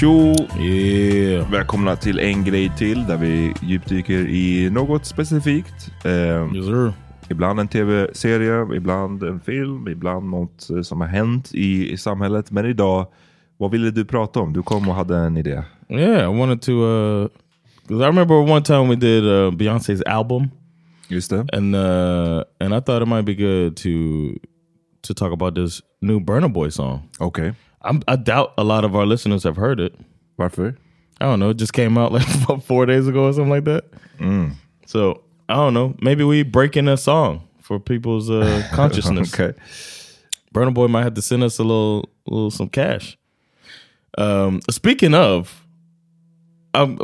Tjo! Yeah. Välkomna till en grej till där vi djupdyker i något specifikt. Eh, Yes ibland en tv-serie, ibland en film, ibland något eh, som har hänt i, i samhället. Men idag, vad ville du prata om? Du kom och hade en idé. Yeah, I wanted to uh I remember one time we did uh, Beyonce's album Just det. and uh and I thought it might be good to to talk about this new Burner Boy song. Okej. I'm, I doubt a lot of our listeners have heard it. Varför? I don't know. It just came out like about four days ago or something like that. So I don't know. Maybe we break in a song for people's uh, consciousness. okay. Burna Boy might have to send us a little, little some cash. Um, speaking of, I'm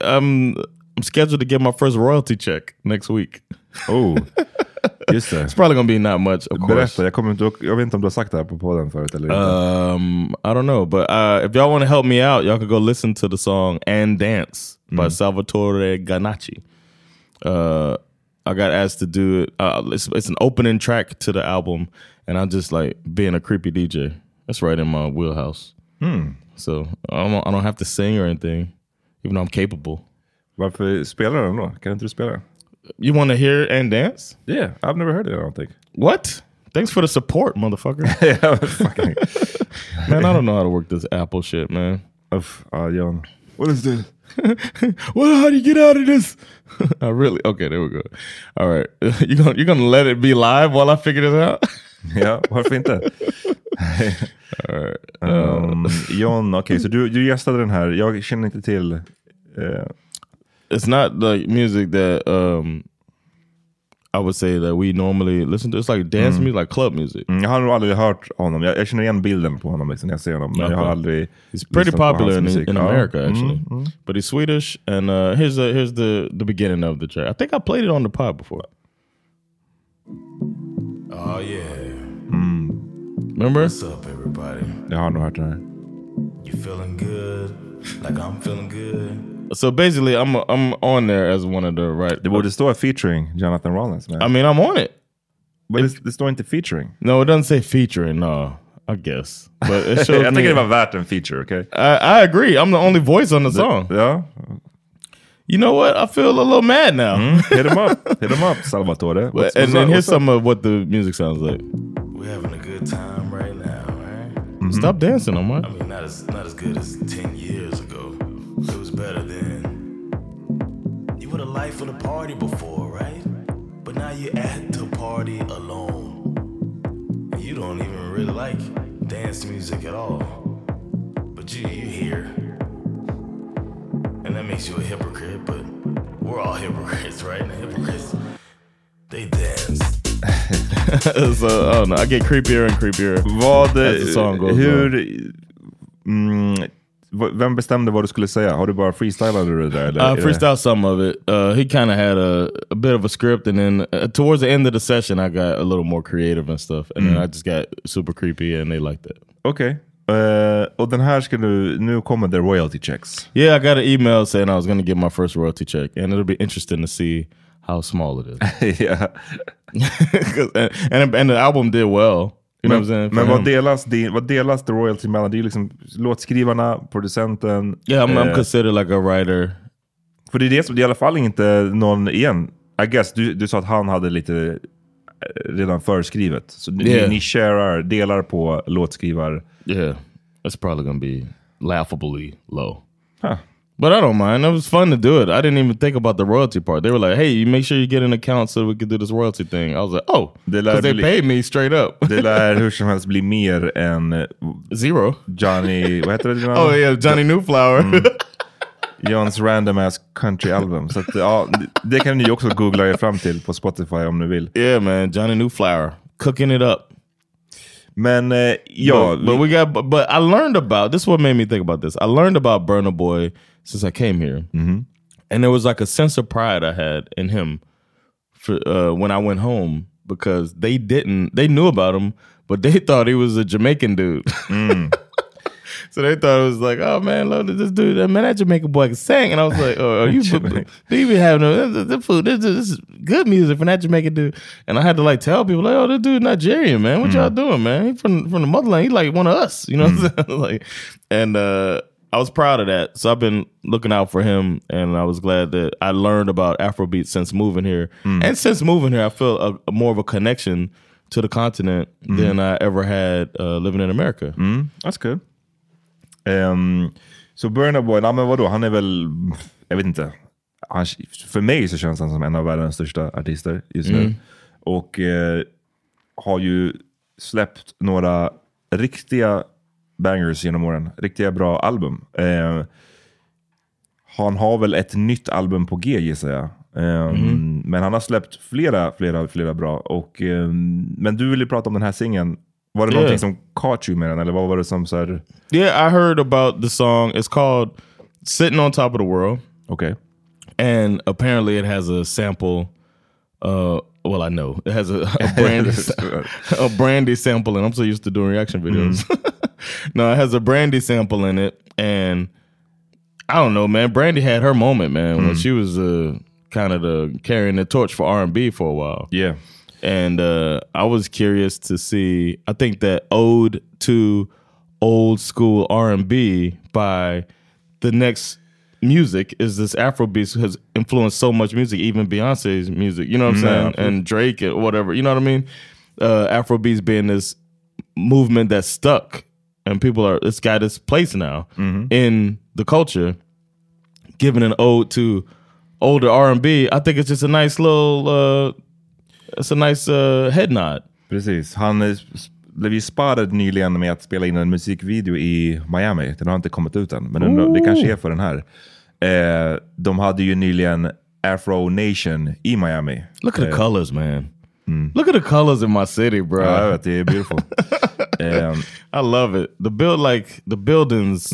I'm I'm scheduled to get my first royalty check next week. Oh, just det. It's probably gonna be not much, of course. Berätta, jag, kommer inte, jag vet inte om du har sagt det här på podden förut eller inte. Um, I don't know, but uh, if y'all want to help me out, y'all can go listen to the song "And Dance" by Salvatore Ganacci. Uh, I got asked to do it. Uh, it's, it's an opening track to the album, and I'm just like being a creepy DJ. That's right in my wheelhouse. So I don't, I don't have to sing or anything, even though I'm capable. Varför spelar den då? Kan inte du spela? You want to hear "And Dance"? Yeah, I've never heard it I don't think. What? Thanks for the support, motherfucker. yeah, man, I don't know how to work this Apple shit, man. Uff, ja, John. What is this? well, how do you get out of this? I really okay. There we go. All right, you gonna you're gonna let it be live while I figure this out? Ja, varför inte? um, John, okej, så du, du gästade den här. Jag känner inte till... eh, It's not like music that um I would say that we normally listen to. It's like dance music, like club music. mm, jag har nog aldrig hört honom. Jag, jag känner igen bilden på honom liksom, när jag ser honom. Men jag har aldrig He's pretty popular in, in America Mm, actually, mm. but he's Swedish. And uh, here's the here's the the beginning of the track. I think I played it on the pod before. Oh yeah. Remember? What's up, everybody? Jag har nog hört den här. You feeling good? Like I'm feeling good. So basically, I'm I'm on there as one of the right. Det borde stå featuring Jonathan Rollins. Man. I mean, I'm on it. Men det, det står inte featuring. No, it doesn't say featuring. No, I guess, but it shows jag me. tycker det var värt en feature, Okay, I, I agree. I'm the only voice on the song. Yeah. You know what? I feel a little mad now. Hmm? Hit him up. Hit him up, Salvatore. But- What's, and what's then up? here's What's up? some of what the music sounds like. We're having a good time right now, right? Stop mm-hmm. dancing, Omar. I mean, not as not as good as ten years ago. It was better then. You were the life of the party before, right? But now you're at the party alone. And You don't even really like dance music at all. But you you here. And that makes you a hypocrite, but we're all hypocrites, right? And hypocrites, they dance. so I don't know. I get creepier and creepier. Vad, As the song goes hur, mm, v- vem bestämde vad du skulle säga? Har du bara freestylade du det där? Eller? I freestyled some of it. Uh, he kind of had a, a bit of a script, and then uh, towards the end of the session, I got a little more creative and stuff, and then I just got super creepy, and they liked it. Okej. Eh, och den här ska du, nu kommer the royalty checks. Yeah, I got an email saying I was going to get my first royalty check, and it'll be interesting to see how small it is. 'Cause- and, and and the album did well. I'm? For Men vad delas, din, vad delas the royalty mellan? Det är ju liksom låtskrivarna, producenten. yeah, I'm, I'm eh, considered like a writer. För det är det som, det är i alla fall inte någon, igen, I guess, du, du sa att han hade lite eh, redan förskrivet. Så ni, Yeah. ni sharar, delar på låtskrivar... Yeah, that's probably to be laughably low. Huh. But I don't mind. It was fun to do it. I didn't even think about the royalty part. They were like, "Hey, you make sure you get an account so we could do this royalty thing." I was like, "Oh, because they paid me straight up Det lär hur som helst bli mer än eh, zero." Johnny, vad heter det? Oh yeah, Johnny Newflower. Johns random ass country album. Så att, ja, det kan ni också googla er fram till på Spotify om ni vill. yeah, man, Johnny Newflower cooking it up. Eh, ja, but, but we got. But, I learned about this. Is what made me think about this. I learned about Burna Boy since I came here, and there was like a sense of pride I had in him for uh, when I went home because they didn't. They knew about him, but they thought he was a Jamaican dude. So they thought it was like, oh man, look at this dude, man, that Jamaican boy can sing, and I was like, oh, are you do you even have no this, this food? This, this is good music from that Jamaican dude, and I had to like tell people like, oh, this dude Nigerian, man, what y'all mm. doing, man? He from from the motherland, he like one of us, you know, what I'm mm. saying? like, and uh, I was proud of that, so I've been looking out for him, and I was glad that I learned about Afrobeat since moving here, mm. and since moving here, I feel a, a more of a connection to the continent than I ever had uh, living in America. That's good. Um, så Burna Boy, nej men vadå, han är väl, jag vet inte. Han, för mig så känns han som en av världens största artister just nu. Och eh, har ju släppt några riktiga bangers genom åren. Riktiga bra album. Eh, han har väl ett nytt album på G gissar jag. Um, Men han har släppt flera, flera, flera bra. Och, ehm, men du ville prata om den här singeln. Var det Yeah. någonting som caught you med den? Eller vad var det som så här, Yeah, I heard about the song. It's called "Sitting on Top of the World," Okay. and apparently it has a sample. Uh, well, I know it has a, a brandy a brandy sample, and I'm so used to doing reaction videos. no, it has a brandy sample in it, and I don't know, man. Brandy had her moment, man, when she was uh, kind of the carrying the torch for R and B for a while. Yeah. And uh, I was curious to see. I think that ode to old school R and B by the next music is this Afrobeat has influenced so much music, even Beyonce's music. You know what I'm saying? And Drake and whatever. You know what I mean? Uh, Afrobeat's being this movement that's stuck, and people are. It's got its place now in the culture. Giving an ode to older R and B, I think it's just a nice little. Uh, it's a nice uh, head nod. Precis. Han eh, s- blev ju sparad nyligen med att spela in en musikvideo i Miami. Den har inte kommit ut än, men den, det kanske är för den här. Eh, de hade ju nyligen Afro Nation i Miami. Look at the colors, man. Look at the colors in my city, bro. Ja, jag vet, det är beautiful. eh, I love it. The build, like the buildings,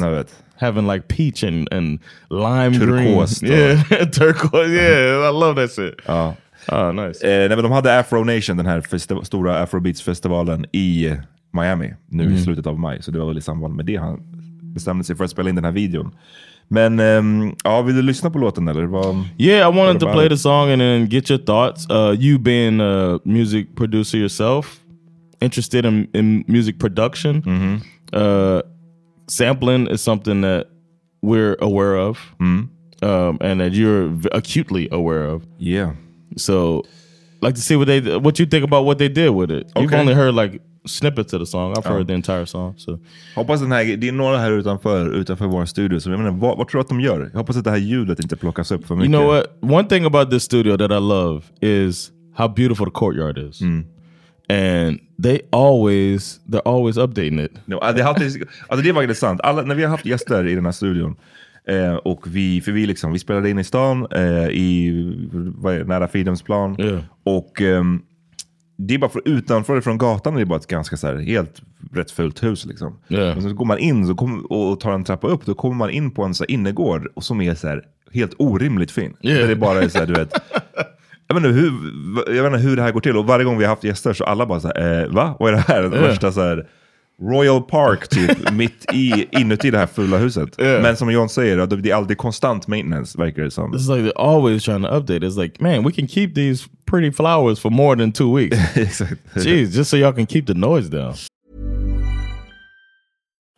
having like peach and and lime Turquoise, green. Yeah, turquoise. Yeah, I love that shit. Ja. Oh, nice. Eh, nej, men de hade Afro Nation, den här stora Afrobeats-festivalen i Miami nu i slutet av maj. Så det var väl i samband med det han bestämde sig för att spela in den här videon. Men ehm, ja, vill du lyssna på låten eller? Vad, Yeah, I wanted to play it? the song and then get your thoughts. Uh, you being a music producer yourself, interested in, in music production, uh, sampling is something that we're aware of, um, and that you're acutely aware of. yeah. So, like to see what they what you think about what they did with it. You've Okay. only heard like snippets of the song. I've heard the entire song. So Hoppas den här, det är några här utanför, utanför vår studio, så jag menar, vad, vad tror du att de gör? Jag hoppas att det här ljudet inte plockas upp för you mycket. know what? One thing about this studio that I love is how beautiful the courtyard is. Mm. And they always, they're always updating it. No, det, är alltid, alltså det var intressant. Alla, när vi har haft gäster i den här studion, eh, och vi, för vi, liksom, vi spelade in i stan, eh, i, det, nära Fridhemsplan. Yeah. Och ehm, det är bara för, utanför från gatan är det bara ett ganska så här, helt rätt fult hus. Liksom. Yeah. Men så går man in så kom, och tar en trappa upp, då kommer man in på en så här, innergård och som är så här, helt orimligt fin. Yeah. Där det bara är så här, du vet, jag vet, inte hur, jag vet inte hur det här går till och varje gång vi har haft gäster så alla bara så här, eh, va? Vad är det här? Det Yeah. värsta så här, Royal Park typ, mitt i, inuti det här fula huset. Yeah. Men som John säger, det är alltid konstant maintenance verkar det som. It's like they're always trying to update. It's like, man, we can keep these pretty flowers for more than two weeks. Jeez, just so y'all can keep the noise down.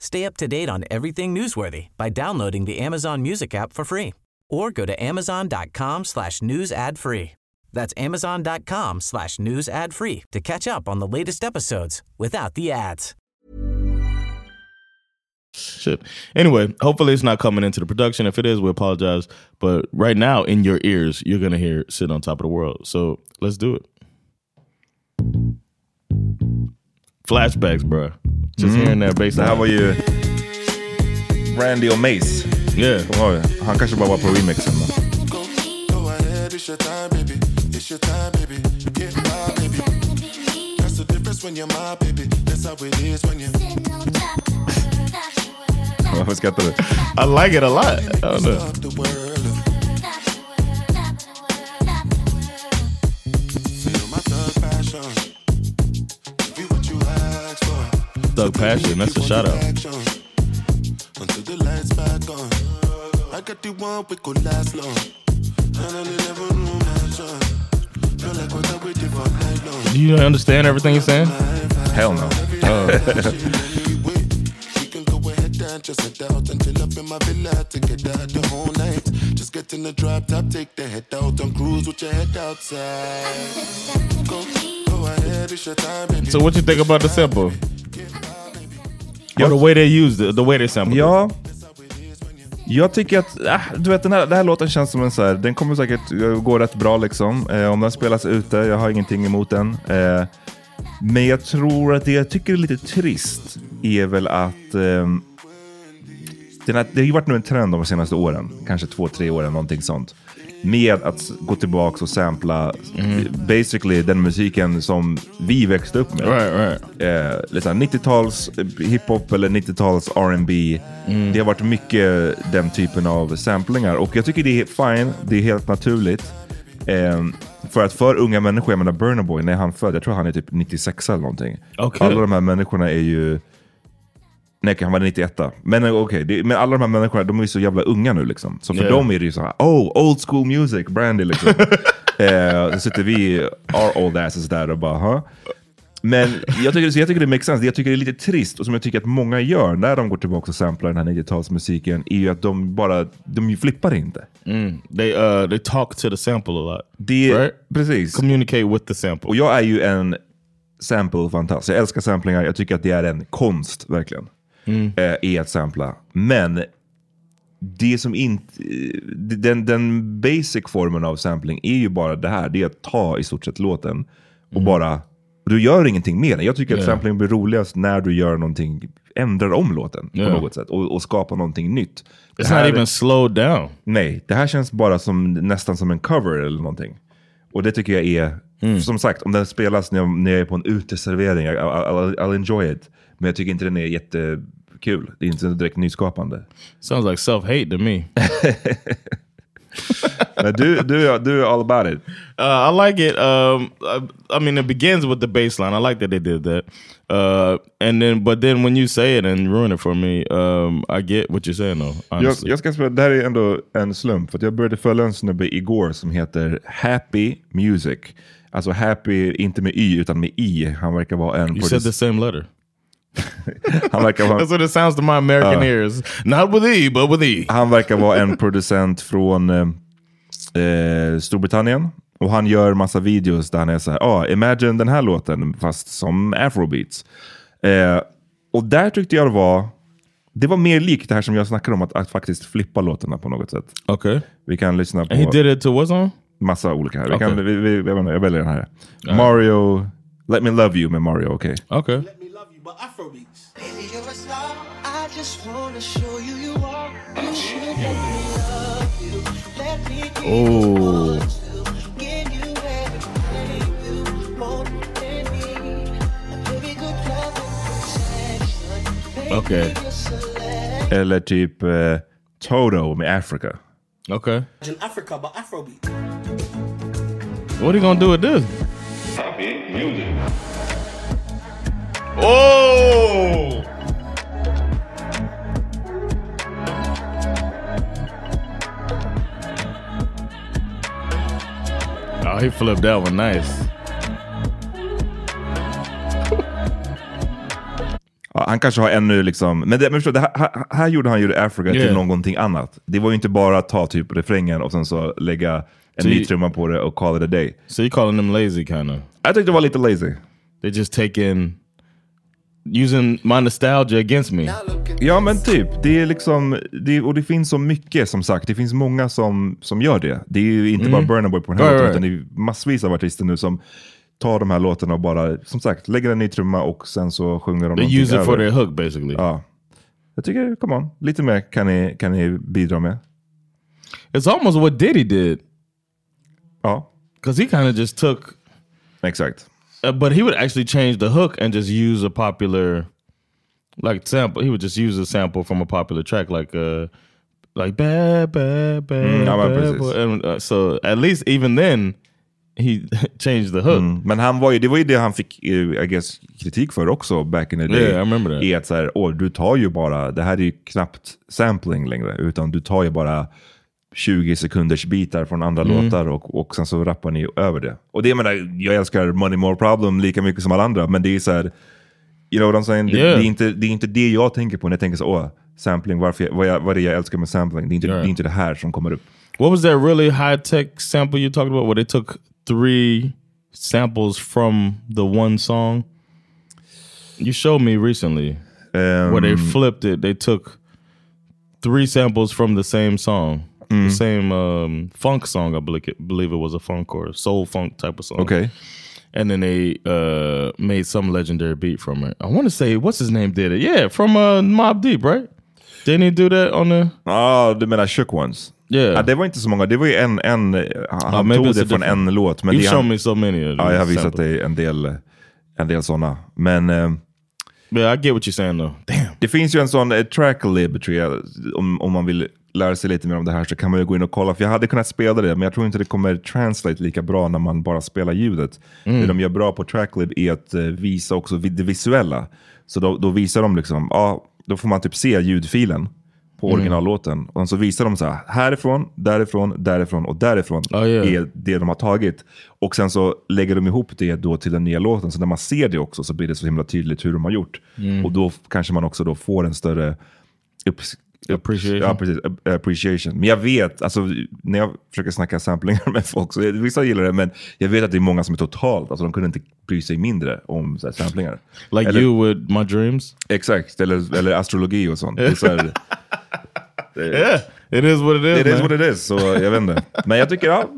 Stay up to date on everything newsworthy by downloading the Amazon Music app for free or go to amazon.com slash news ad free. That's amazon.com slash news ad free to catch up on the latest episodes without the ads. Shit. Anyway, hopefully it's not coming into the production. If it is, we apologize. But right now, in your ears, you're gonna hear "Sit on Top of the World." So let's do it. Flashbacks, bro. Just hearing that bass. Det här line. var ju Brandy och Mase. yeah. De har ju- Han kanske bara var på remixen. Men. Go, go ahead, it's your time, baby. It's your time, baby. Get my baby. That's the difference when you're my baby. That's how it is when you. Varför skrattar du? I like it a lot. I don't know. Of the world. Thug Passion. That's a shout out. Action. Until the lights back on. I got the one we could last long. And I never knew mansion. Feel like what I waited for night long. Do you understand everything he's saying? Hell no. Oh. We can go ahead and just head out and chill up in my villa to get out the whole night. Just get in the drop top, take the head out and cruise with your head outside. Go, go ahead, it's your time, baby. So what you think about the sample? Or the way they used it, the way they sampled? Ja. Jag tycker att, äh, du vet den här, den här låten känns som en så här, den kommer säkert eh, gå rätt bra liksom. Eh, om den spelas ute, jag har ingenting emot den. Eh, men jag tror att det jag tycker är lite trist är väl att den här, det har ju varit nu en trend de senaste åren, kanske två, tre åren, någonting sånt. Med att gå tillbaka och sampla basically den musiken som vi växte upp med. Right, right. Eh, liksom 90-tals hiphop eller 90-tals R&B. Det har varit mycket den typen av samplingar och jag tycker det är fine, det är helt naturligt. Eh, för att för unga människor, jag menar Burna Boy, när han född, jag tror han är typ 96 eller någonting. Okej. Alla de här människorna är ju Nej, han var 91. Men eh, okej, det- men alla de här människorna, de är ju så jävla unga nu liksom. Så för Yeah. dem är det ju så här, oh, old school music, Brandy liksom. eh, så sitter vi, our old asses där och bara, huh? Men jag tycker, så jag tycker det makes sense. Det jag tycker det är lite trist, och som jag tycker att många gör när de går tillbaka och samplar den här 90-talsmusiken, är ju att de bara, de flippar inte. They uh they talk to the sample a lot. Det, Right. Precis. Communicate with the sample. Och jag är ju en sample-fantast. Jag älskar samplingar. Jag tycker att det är en konst, verkligen. Eh, I att sampla. Men det som inte... Den, den basic formen av sampling är ju bara det här. Det är att ta i stort sett låten och bara... och Du gör ingenting mer. Jag tycker att Yeah. sampling blir roligast när du gör någonting, ändrar om låten Yeah. på något sätt och, och skapar någonting nytt. Det It's not even slowed down. Nej, det här känns bara som nästan som en cover eller någonting. Och det tycker jag är, Mm. som sagt, om den spelas när jag, när jag är på en uteservering, I, I'll, I'll enjoy it. Men jag tycker inte den är jättekul. Det är inte direkt nyskapande. Sounds like self-hate to me. Men du, du, är- du är all about it. Uh, I like it. Um, I, I mean, it begins with the bass line. I like that they did that. Uh, and then, but then when you say it and ruin it for me, um, I get what you're saying though. Jag, jag ska spela, det här är ändå en slump, för jag började följa en snubbe igår som heter Happy Music. Alltså happy, inte med y, utan med i. Han verkar vara en... you said the same letter. han verkar vara That's what it sounds to my American Uh. ears. Not with E, but with E. Han verkar vara en producent från eh, eh, Storbritannien. Och han gör massa videos där han är så här, ah, imagine den här låten fast som afrobeats. Eh, och där tyckte jag det var, det var mer likt det här som jag snackade om, att, att faktiskt flippa låtarna på något sätt. Okay. Vi kan lyssna på And he did it to what song? massa olika här. Vi Okej. kan, vi, vi, jag, inte, jag väljer den här. Mario, Let Me Love You med Mario, okej. Okay. Let me love you, but Afrobeats. Baby, you're a star. I just wanna show you you are. You should let me love you. Let me give Oh. you give you everything you want and need. A good love and protection. Okay. you're select. Eller typ eh, Toto med Africa. Okay. In Africa, but Afrobeat. What are you gonna do with this? Oh! Oh, he flipped that one nice. Ja, han kanske har ännu liksom, men, det, men förstå, det här, här, gjorde han ju Africa Yeah. till någonting annat. Det var ju inte bara att ta typ refrängen och sen så lägga en Så ny trumma på det och call it a day. So you calling them lazy kind of? Jag tyckte det var lite lazy. They just taking using my nostalgia against me. Ja men typ, det är liksom, det, och det finns så mycket som sagt. Det finns många som, som gör det. Det är ju inte bara Burna Boy på den här Mm. Right, låten, right. utan det är massvis av artister nu som tar de här låtarna och bara, som sagt, lägger en ny trumma och sen så sjunger de They use it for their hook basically. Ja. Jag tycker, come on, lite mer kan ni, kan ni bidra med. It's almost what Diddy did. Ja, Because he kind of just took, exakt. Uh, but he would actually change the hook and just use a popular, like sample. He would just use a sample from a popular track, like uh, like bad, bad, bad, Mm, ja, men bad precis. And, uh, so at least even then, he changed the hook. Mm. Men han var ju, det var ju det han fick eh, I guess, kritik för också back in the day. Yeah, I remember that. Är att så här, åh, du tar ju bara, det här är ju knappt sampling längre, utan du tar ju bara 20 sekunders bitar från andra Mm. låtar och, och sen så rappar ni över det. Och det jag menar, jag älskar Money More Problem lika mycket som alla andra, men det är så här, you know what I'm saying? Det, Yeah. det, är inte, det är inte det jag tänker på när jag tänker så, åh, sampling, varför jag, vad, jag, vad är det jag älskar med sampling? Det är inte, Yeah. det, är inte det här som kommer upp. What was that really high tech sample you talked about where they took three samples from the one song? You showed me recently where they Um, flipped it. They took three samples from the same song, Mm. the same um, funk song. I believe it, believe it was a funk or soul funk type of song. Okej. And then they uh, made some legendary beat from it. I want to say what's his name did it? Yeah, from uh, Mob Deep, right? Didn't he do that on the? Ja, du menar Shook Ones? Yeah. Ja, det var inte så många, det var ju en, en han maybe tog det från en låt. Men You've det, shown han, me so many ja, jag har visat dig en del, en del sådana. Men eh, Yeah, I get what you're saying though. Damn. det finns ju en sån eh, tracklib tror jag, om, om man vill lära sig lite mer om det här så kan man ju gå in och kolla. För jag hade kunnat spela det, men jag tror inte det kommer translate lika bra när man bara spelar ljudet. Mm. Det de gör bra på tracklib är att eh, visa också det visuella. Så då, då visar de liksom, ja, då får man typ se ljudfilen på Mm. originallåten. Och så visar de så här, härifrån, därifrån, därifrån och därifrån Oh, yeah. är det de har tagit. Och sen så lägger de ihop det då till den nya låten. Så när man ser det också så blir det så himla tydligt hur de har gjort. Mm. Och då kanske man också då får en större upp- Appreciation. Ja, precis. Ap- Appreciation. Men jag vet, alltså, när jag försöker snacka samplingar med folk, så vissa gillar det, men jag vet att det är många som är totalt, alltså de kunde inte bry sig mindre om så här, samplingar. Like Eller- you with my dreams. Exakt, eller, eller astrologi och sånt. Det är så här, Yeah, it is what it is. It is man. what it is, så jag vet inte. Men jag tycker, ja,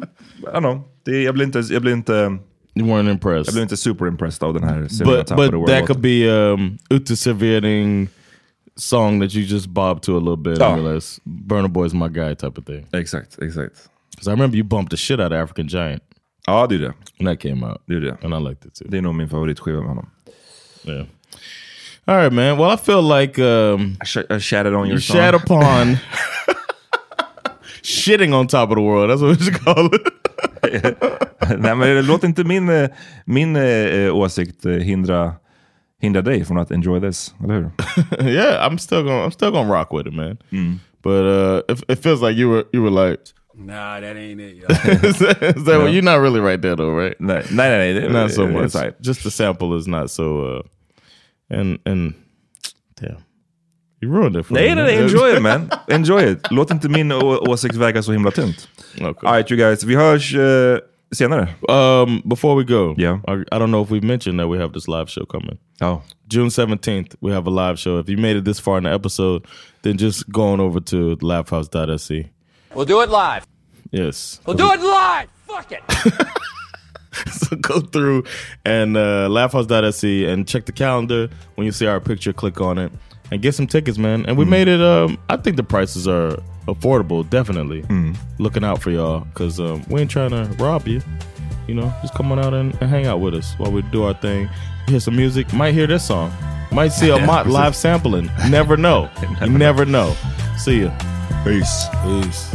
I don't know. Det, jag blir inte, jag blir inte, You weren't impressed. jag blir inte super impressed av den här but but that could be um uteservering song that you just bob to a little bit Ja. and realize Burna Boy's my guy type of thing. Exakt, exakt. Because I remember you bumped the shit out of African Giant Ja, det är det. when that came out. Det det. And I liked it too. Det är nog min favoritskiva med honom. Yeah. All right, man. Well, I feel like um, I, sh I shattered on your you shat upon shitting on top of the world. That's what we should call it. Nej, men låt inte min, eh, min eh, åsikt hindra, hindra dig från att enjoy this, eller hur? yeah, I'm still gonna I'm still gonna rock with it, man. Mm. But uh, it, it feels like you were you were like, Nah, that ain't it. is that, is that well, you're not really right there though, right? Nej, nej, nej. det- not so much. it's all right. Just the sample is not so. uh And and damn, you ruined it for Nej, me. nej, nej, enjoy it man. Enjoy it. Låt inte min å- åsikt väga så himla tungt. Okay. All right, you guys. Vi hörs eh, senare. Um, before we go, Yeah. I, I don't know if we've mentioned that we have this live show coming. Oh. June 17th, we have a live show. If you made it this far in the episode, then just go on over to laughhouse.se. We'll do it live. Yes. We'll do it live. Fuck it. so go through and uh, laughhouse.se and check the calendar. When you see our picture, click on it and get some tickets, man. And we made it. Um, I think the prices are affordable, definitely. Looking out for y'all because um, we ain't trying to rob you. You know, just come on out and, and hang out with us while we do our thing. Hear some music. Might hear this song. Might see a Mott live sampling. Never know. You never know. See ya. Peace. Peace.